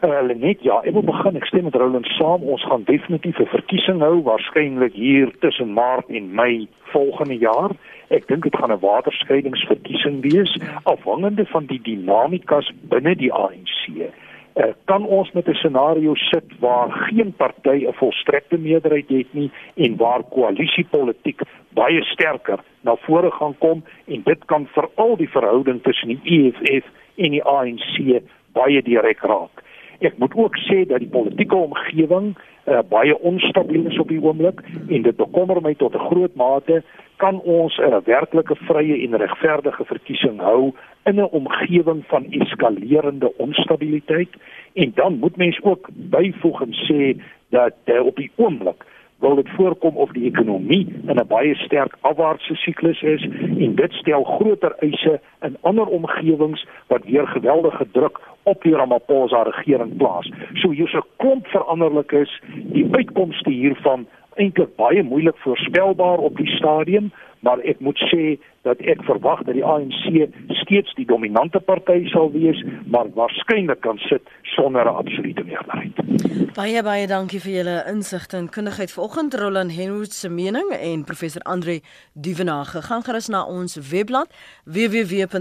Hulle uh, net ja, ek wil begin. Ek stem met Roland saam. Ons gaan definitief 'n verkiesing hou waarskynlik hier tussen Maart en Mei volgende jaar. Ek dink dit gaan 'n waterskeidingsverkiesing wees afhangende van die dinamikas binne die ANC. Uh, kan ons met 'n scenario sit waar geen party 'n volstrekte meerderheid het nie en waar koalisiepolitiek baie sterker na vore gaan kom en dit kan veral die verhouding tussen die EFF en die ANC baie direk raak. Ek moet ook sê dat die politieke omgewing uh, baie onstabiel is op die oomblik en dit bekommer my tot 'n groot mate kan ons 'n werklike vrye en regverdige verkiesing hou in 'n omgewing van eskalerende onstabiliteit? En dan moet mens ook byvoeg en sê dat uh, op die oomblik wil dit voorkom of die ekonomie in 'n baie sterk afwaartse siklus is en dit stel groter eise in ander omgewings wat weer geweldige druk op die Ramaphosa regering plaas. So hier's 'n klomp veranderlikes, die uitkomste hiervan eintlik baie moeilik voorspelbaar op die stadium, maar ek moet sê dat ek verwag dat die ANC steeds die dominante party sal wees, maar waarskynlik kan sit sonder 'n absolute meerderheid. Baie baie dankie vir julle insigte en kundigheid vanoggend Roland Henwood se mening en professor Andre Duvenage. Gaan gerus na ons webblad www.rsg.co.za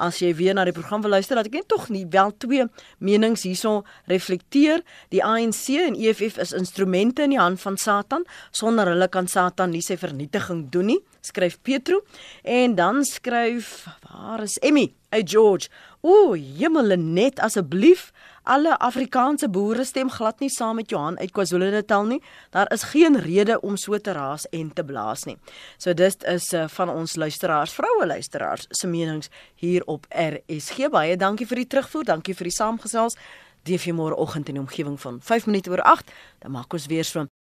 as jy weer na die program wil luister dat ek net tog nie wel twee menings hierso reflekteer. Die ANC en EFF is instrumente in die hand van Satan. Sonder hulle kan Satan nie sy vernietiging doen nie skryf Petro en dan skryf waar is Emmy uit George o jemmel net asseblief alle Afrikaanse boere stem glad nie saam met Johan uit KwaZulu-Natal nie. Daar is geen rede om so te raas en te blaas nie. So dit is uh, van ons luisteraars vroue luisteraars se menings hier op RSG baie dankie vir die terugvoer dankie vir die saamgesels. DV môre oggend in die omgewing van 5 minute oor 8 dan maak ons weer so